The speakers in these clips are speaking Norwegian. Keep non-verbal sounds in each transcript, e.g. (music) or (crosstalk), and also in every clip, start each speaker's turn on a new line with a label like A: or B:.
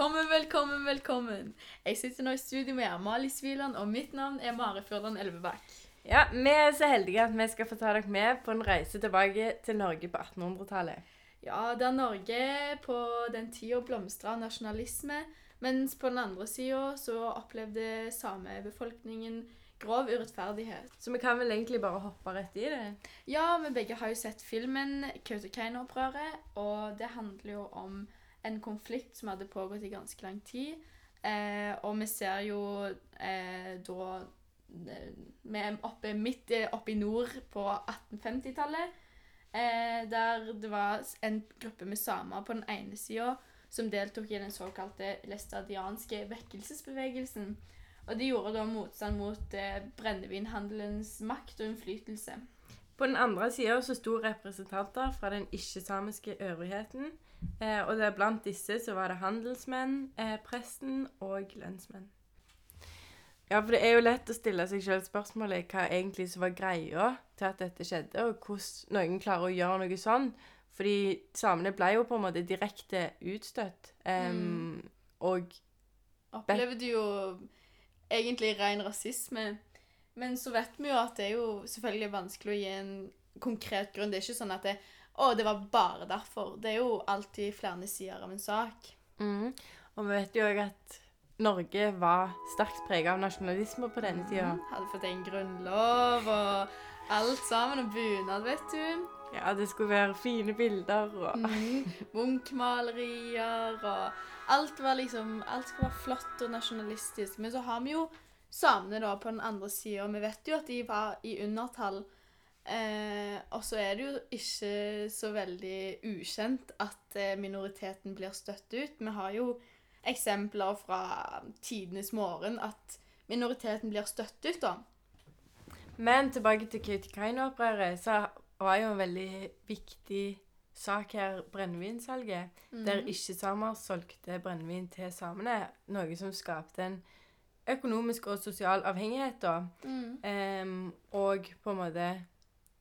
A: Velkommen, velkommen, velkommen. Jeg sitter nå i studio med Amalie Sviland, og mitt navn er Mare Fjordan Elvebakk.
B: Ja, Vi er så heldige at vi skal få ta dere med på en reise tilbake til Norge på 1800-tallet.
A: Ja, der Norge på den tida blomstra nasjonalisme, mens på den andre sida så opplevde samebefolkningen grov urettferdighet.
B: Så vi kan vel egentlig bare hoppe rett i det.
A: Ja, vi begge har jo sett filmen Kautokeino-opprøret, og det handler jo om en konflikt som hadde pågått i ganske lang tid. Eh, og vi ser jo eh, da eh, Vi er oppe midt eh, oppe i nord på 1850-tallet. Eh, der det var en gruppe med samer på den ene sida som deltok i den såkalte læstadianske vekkelsesbevegelsen. Og de gjorde da motstand mot eh, brennevinhandelens makt og innflytelse.
B: På den andre sida sto representanter fra den ikke-samiske øvrigheten. Eh, og det blant disse så var det handelsmenn, eh, presten og lønnsmenn. Ja, for det er jo lett å stille seg sjøl spørsmålet hva egentlig som var greia til at dette skjedde, og hvordan noen klarer å gjøre noe sånn. Fordi samene ble jo på en måte direkte utstøtt. em, Og
A: Opplevde jo egentlig ren rasisme. Men så vet vi jo at det er jo selvfølgelig vanskelig å gi en konkret grunn. Det er ikke sånn at det, å, det var bare derfor. Det er jo alltid flere sider av en sak.
B: Mm. Og vi vet jo òg at Norge var sterkt prega av nasjonalisme på denne tida.
A: Mm. Hadde fått en grunnlov og alt sammen. Og bunad, vet du.
B: Ja, det skulle være fine bilder og
A: Mm. Munchmalerier og Alt var liksom Alt skulle være flott og nasjonalistisk. Men så har vi jo samene da på den andre sida. Vi vet jo at de var i undertall. Eh, og så er det jo ikke så veldig ukjent at eh, minoriteten blir støtt ut. Vi har jo eksempler fra tidenes morgen at minoriteten blir støtt ut, da.
B: Men tilbake til Kautokeino-opprøret, så var jo en veldig viktig sak her brennevinsalget. Der ikke-samer solgte brennevin til samene. Noe som skapte en økonomisk og sosial avhengighet, da.
A: Mm.
B: Em, og på en måte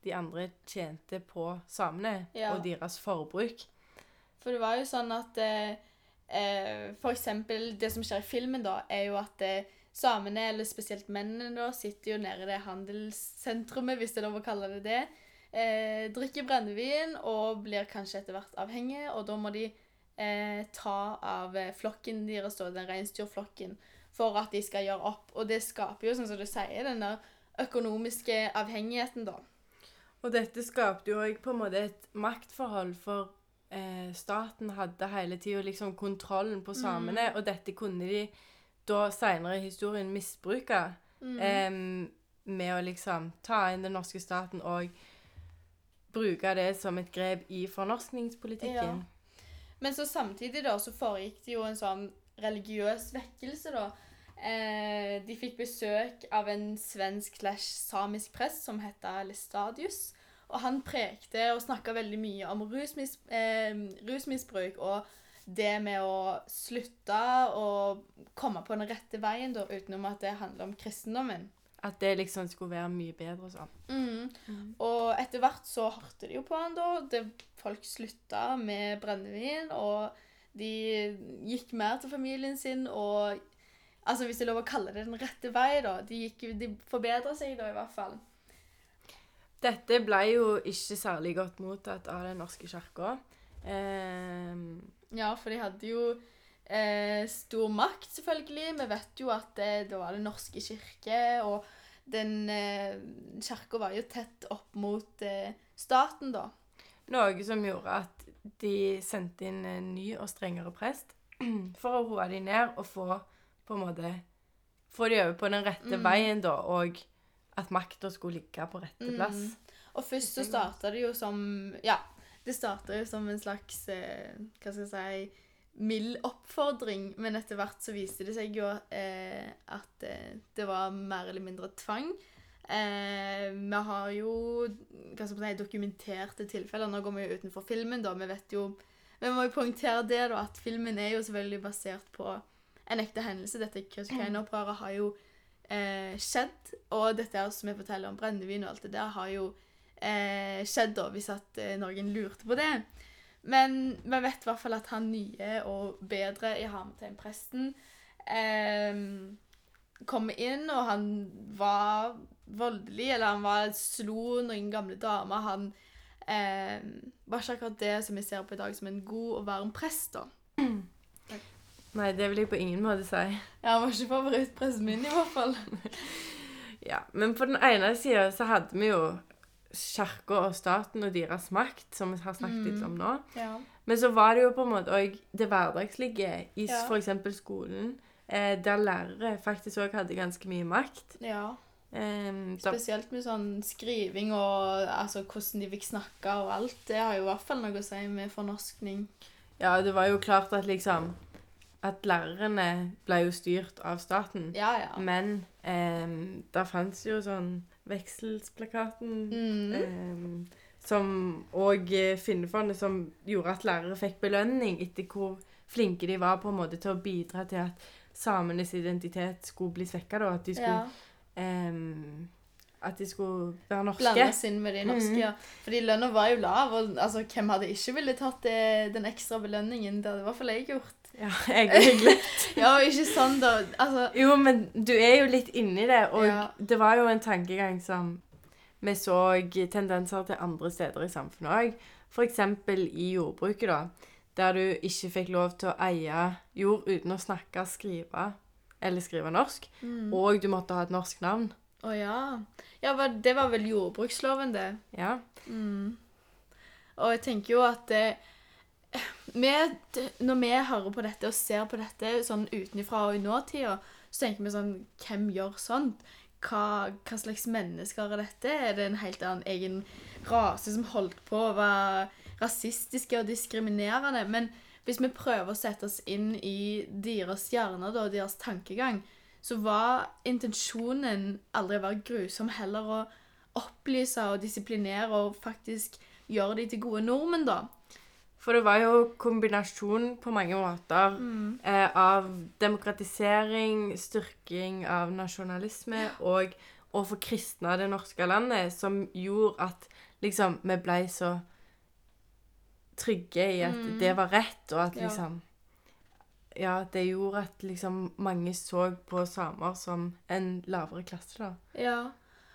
B: de andre tjente på samene
A: Ja.
B: og deres forbruk.
A: For det var jo sånn at eh, eh, For eksempel det som skjer i filmen, da, er jo at eh, samene, eller spesielt mennene, da, sitter jo nede i det handelssentrumet, hvis det er lov å kalle det det. Eh, drikker brennevin og blir kanskje etter hvert avhengige, og da må de eh, ta av eh, flokken deres, da, den reinsdyrflokken, for at de skal gjøre opp. Og det skaper jo, sånn som du sier, den der økonomiske avhengigheten, da.
B: Og dette skapte jo òg på en måte et maktforhold, for eh, staten hadde hele tida liksom kontrollen på samene, og dette kunne de da seinere i historien misbruke em, med å liksom ta inn den norske staten og bruke det som et grep i fornorskningspolitikken.
A: Men så samtidig da, så foregikk det jo en sånn religiøs vekkelse, da. Eh, de fikk besøk av en svensk slash samisk prest som heter Lestadius. Og han prekte og snakka veldig mye om rusmis, eh, rusmisbruk og det med å slutte å komme på den rette veien, da, utenom at det handler om kristendommen.
B: At det liksom skulle være mye bedre og sånn.
A: Mm. Og etter hvert så hørte de jo på han da. Det, folk slutta med brennevin, og de gikk mer til familien sin og Altså, hvis det er lov å kalle det den rette vei, da. De, gikk, de forbedra seg da, i hvert fall.
B: Dette ble jo ikke særlig godt mottatt av Den norske kirka. Eh,
A: Ja, for de hadde jo eh, stor makt, selvfølgelig. Vi vet jo at det, det var Den norske kirke, og den eh, kirka var jo tett opp mot eh, staten, da.
B: Noe som gjorde at de sendte inn en ny og strengere prest (clears throat) for å roe de ned og få på en måte få de over på den rette
A: Mm.
B: veien, da, og at makta skulle ligge på rette plass.
A: Mm. Og først så starta det jo som Ja, det starta jo som en slags eh, Hva skal jeg si Mild oppfordring, men etter hvert så viste det seg jo eh, at eh, det var mer eller mindre tvang. Eh, vi har jo hva skal man si, dokumenterte tilfeller. Nå går vi jo utenfor filmen, da. Vi vet jo Vi må jo poengtere det, da, at filmen er jo selvfølgelig basert på en ekte hendelse. Dette Kautokeino-opprøret har jo eh, skjedd, og dette som jeg forteller om brennevin og alt det der, har jo eh, skjedd da, hvis at eh, noen lurte på det. Men vi vet i hvert fall at han nye og bedre i Hamartein-presten eh, kommer inn, og han var voldelig, eller han var, slo noen gamle damer. Han eh, var ikke akkurat det som vi ser på i dag som en god og varm prest, da.
B: Nei, det vil jeg på ingen måte si.
A: Ja, Han var ikke favorittpressen min, i hvert fall. (laughs)
B: Ja, Men på den ene sida så hadde vi jo kirka og staten og deres makt, som vi har snakket litt om nå.
A: Ja.
B: Men så var det jo på en måte òg det hverdagslige i
A: Ja.
B: f.eks. skolen, eh, der lærere faktisk òg hadde ganske mye makt.
A: ja.
B: Um,
A: Spesielt med sånn skriving og altså, hvordan de fikk snakke og alt. Det har jo i hvert fall noe å si med fornorskning.
B: ja, det var jo klart at liksom At lærerne ble jo styrt av staten.
A: Ja, ja.
B: Men um, der fantes jo sånn Vekselsplakaten
A: Mm.
B: um, som Og eh, Finnefondet, som gjorde at lærere fikk belønning etter hvor flinke de var på en måte til å bidra til at samenes identitet skulle bli svekka. At de skulle
A: ja.
B: um, at de skulle være norske.
A: Blandes inn med de norske,
B: mm.
A: ja. Fordi lønna var jo lav, og altså, hvem hadde ikke ville tatt det, den ekstra belønningen? Det hadde i hvert fall jeg gjort.
B: Ja, egentlig. (laughs)
A: Ja, ikke sånn, da. Altså
B: Jo, men du er jo litt inni det, og
A: Ja.
B: det var jo en tankegang som vi så tendenser til andre steder i samfunnet òg. F.eks. i jordbruket, da. Der du ikke fikk lov til å eie jord uten å snakke, skrive eller skrive norsk.
A: mm.
B: Og du måtte ha et norsk navn.
A: Å ja. Ja, det var vel jordbruksloven, det.
B: Ja.
A: Mm. Og jeg tenker jo at eh, vi, Når vi hører på dette og ser på dette sånn utenfra og i nåtida, så tenker vi sånn Hvem gjør sånt? Hva, hva slags mennesker er dette? Er det en helt annen egen rase som holdt på å være rasistiske og diskriminerende? Men hvis vi prøver å sette oss inn i deres hjerner og deres tankegang, så var intensjonen aldri å være grusom, heller å opplyse og disiplinere og faktisk gjøre de til gode nordmenn, da.
B: For det var jo kombinasjon på mange måter eh, av demokratisering, styrking av nasjonalisme og å forkristne det norske landet, som gjorde at liksom vi ble så trygge i at
A: Mm.
B: det var rett, og at
A: Ja.
B: liksom Ja, det gjorde at liksom mange så på samer som en lavere klasse, da.
A: Ja,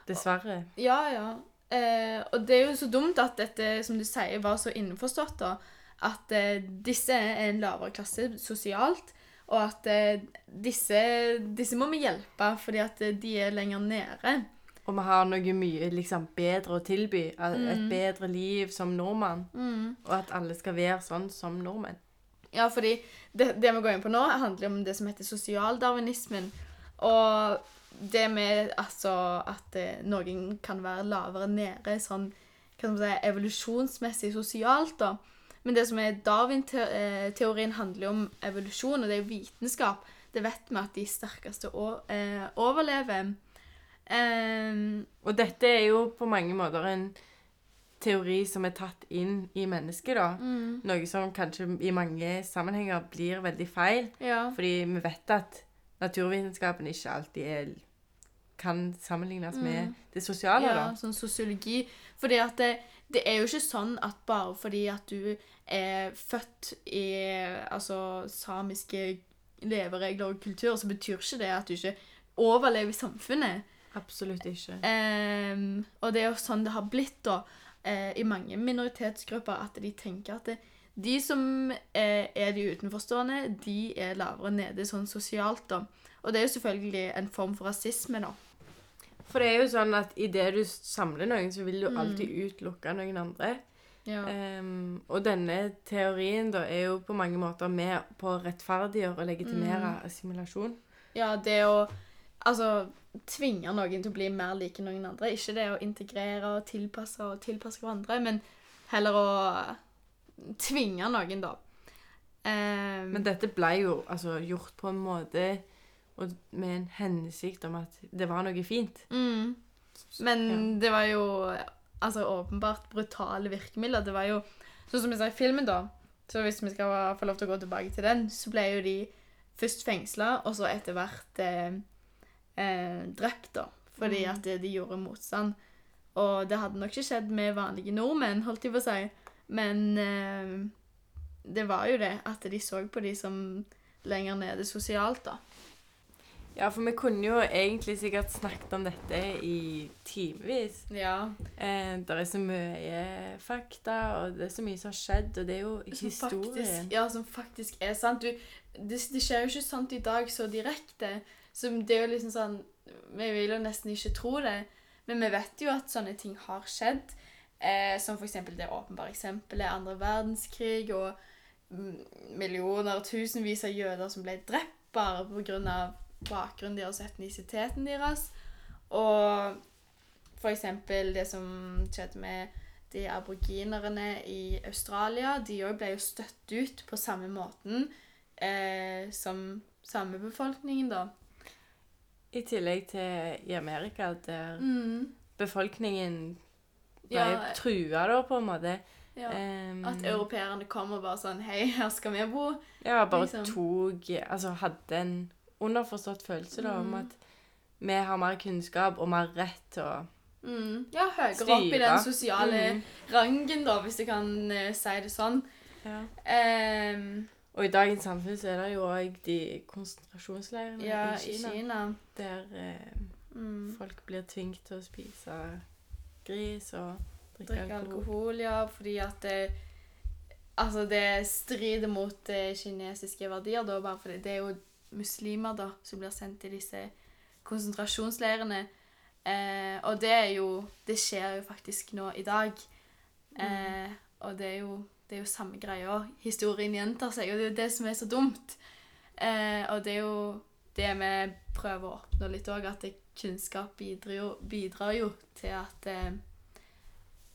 B: Dessverre.
A: ja. ja. Eh, og det er jo så dumt at dette, som du sier, var så innforstått, da. At eh, disse er en lavere klasse sosialt, og at eh, disse, disse må vi hjelpe fordi at eh, de er lenger nede.
B: Og vi har noe mye liksom bedre å tilby. Et
A: Mm.
B: bedre liv som nordmann. Og at alle skal være sånn som nordmenn.
A: Ja, fordi det, det vi går inn på nå, handler om det som heter sosialdarwinismen. Og det med altså at eh, noen kan være lavere nede sånn kan man si, evolusjonsmessig sosialt, da. Men det som er Darwin-teorien, handler jo om evolusjon, og det er jo vitenskap. Det vet vi at de sterkeste eh, overlever. Um,
B: Og dette er jo på mange måter en teori som er tatt inn i mennesket, da.
A: mm,
B: Noe som kanskje i mange sammenhenger blir veldig feil.
A: ja.
B: Fordi vi vet at naturvitenskapen ikke alltid er, kan sammenlignes med
A: Mm.
B: det sosiale,
A: Ja,
B: da.
A: sånn sosiologi. Fordi at det, det er jo ikke sånn at bare fordi at du er født i altså, samiske leveregler og kultur, så betyr ikke det at du ikke overlever i samfunnet.
B: Absolutt ikke.
A: Ehm, og det er jo sånn det har blitt da, eh, i mange minoritetsgrupper, at de tenker at det, de som eh, er de utenforstående, de er lavere nede sånn sosialt. da. Og det er jo selvfølgelig en form for rasisme, da.
B: For det er jo sånn at idet du samler noen, så vil du
A: Mm.
B: alltid utelukke noen andre.
A: Ja.
B: Um, og denne teorien da er jo på mange måter med på å rettferdiggjøre og legitimere
A: Mm.
B: assimilasjon.
A: Ja, det å altså, tvinge noen til å bli mer like noen andre. Ikke det å integrere og tilpasse og tilpasse hverandre, men heller å tvinge noen, da. Um,
B: Men dette ble jo altså, gjort på en måte og med en hensikt om at det var noe fint.
A: mm, men
B: Ja.
A: det var jo altså, åpenbart brutale virkemidler. Det var jo Sånn som vi sa i filmen, da. Så hvis vi skal få lov til å gå tilbake til den, så ble jo de først fengsla, og så etter hvert eh, eh, drept, da. Fordi
B: Mm.
A: at de, de gjorde motstand. Og det hadde nok ikke skjedd med vanlige nordmenn, holdt jeg på å si. Men eh, det var jo det at de så på de som lenger nede sosialt, da.
B: Ja, for vi kunne jo egentlig sikkert snakket om dette i timevis.
A: Ja.
B: Eh, det er så mye fakta, og det er så mye som har skjedd, og det er jo
A: Som
B: historien.
A: faktisk, ja, som faktisk er sant. Du, det, det skjer jo ikke sånt i dag så direkte. Så det er jo liksom sånn Vi vil jo nesten ikke tro det, men vi vet jo at sånne ting har skjedd. Eh, som eksempel det åpenbare eksempelet andre verdenskrig og millioner og tusenvis av jøder som ble drept bare pga. bakgrunnen deres og etnisiteten deres. Og eksempel det som skjedde med de aboriginerne i Australia, de òg ble jo støtt ut på samme måten eh, som samebefolkningen, da.
B: I tillegg til i Amerika, der
A: Mm.
B: befolkningen ble
A: Ja,
B: trua, da, på en måte.
A: ja.
B: um,
A: At europeerne kom og bare sånn Hei, her skal vi bo.
B: ja, bare
A: liksom.
B: tok Altså hadde en underforstått følelse da, om
A: Mm.
B: at vi har mer kunnskap og mer rett til å
A: Mm. Ja, høyere opp i den sosiale
B: Mm.
A: rangen, da, hvis jeg kan uh, si det sånn.
B: Ja.
A: Um,
B: Og i dagens samfunn så er det jo òg de konsentrasjonsleirene
A: ja,
B: i
A: i
B: Kina,
A: Kina.
B: der eh,
A: Mm.
B: folk blir tvunget til å spise gris og drikke,
A: Drikke
B: alkohol.
A: alkohol, ja, fordi at det Altså, det strider mot eh, kinesiske verdier, da, bare fordi det er jo muslimer, da, som blir sendt til disse konsentrasjonsleirene. Eh, og det er jo Det skjer jo faktisk nå i dag. Eh, og det er jo det er jo samme greia. Historien gjentar seg, og det er jo det som er så dumt. Eh, og det er jo det vi prøver å oppnå litt òg, at det, kunnskap bidrar jo, bidrar jo til at eh,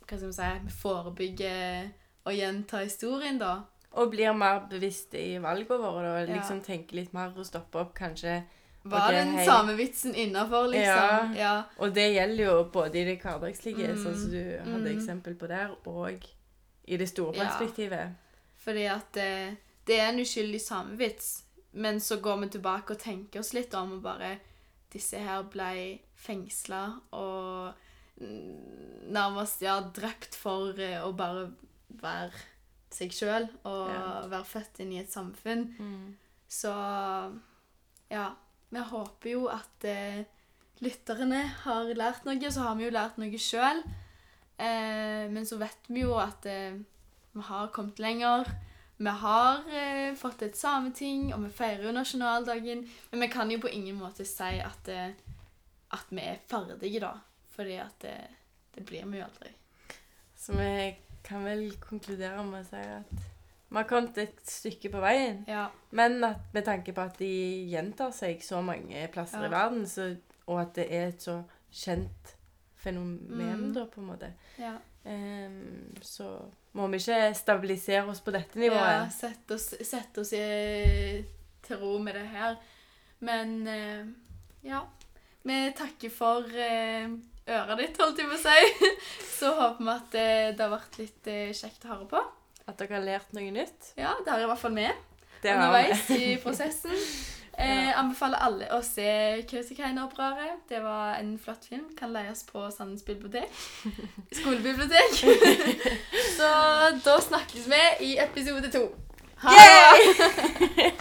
A: Hva skal vi si Vi forebygger å gjenta historien, da.
B: Og blir mer bevisste i valgene våre, da.
A: Ja.
B: Liksom tenke litt mer og stoppe opp, kanskje.
A: Var
B: det,
A: den
B: hei.
A: samme vitsen innafor, liksom?
B: Ja.
A: ja.
B: Og det gjelder jo både i det hverdagslige,
A: Mm,
B: sånn som du hadde
A: mm.
B: eksempel på der, og i det store
A: Ja.
B: perspektivet.
A: Fordi at det, det er en uskyldig samevits, men så går vi tilbake og tenker oss litt om og bare Disse her ble fengsla og mm, nærmest ja, drept for eh, å bare være seg sjøl og
B: Ja.
A: være født inn i et samfunn. Så ja. Vi håper jo at eh, lytterne har lært noe. Så har vi jo lært noe sjøl. Eh, men så vet vi jo at eh, vi har kommet lenger. Vi har eh, fått et sameting, og vi feirer jo nasjonaldagen. Men vi kan jo på ingen måte si at, eh, at vi er ferdige, da. Fordi at det, det blir vi jo aldri.
B: Så vi kan vel konkludere med å si at vi har kommet et stykke på veien.
A: Ja.
B: Men at med tanke på at de gjentar seg så mange plasser
A: Ja.
B: i verden, så, og at det er et så kjent fenomen,
A: Mm.
B: da, på en måte,
A: ja.
B: um, så må vi ikke stabilisere oss på dette
A: Ja,
B: nivået.
A: sette oss, sette oss i, til ro med det her. Men eh, ja. Vi takker for eh, øret ditt, holdt jeg på å si. (laughs) Så håper vi at eh, det har vært litt kjekt å høre på.
B: At dere har lært noe nytt.
A: Ja, det har i hvert fall vi. underveis i prosessen. (laughs) Eh, anbefaler alle å se Kautokeino-opprøret. Det var en flott film. Kan leies på Sandnes bibliotek. (laughs) Skolebibliotek. (laughs) Så da snakkes vi i episode to. Ha det! (laughs)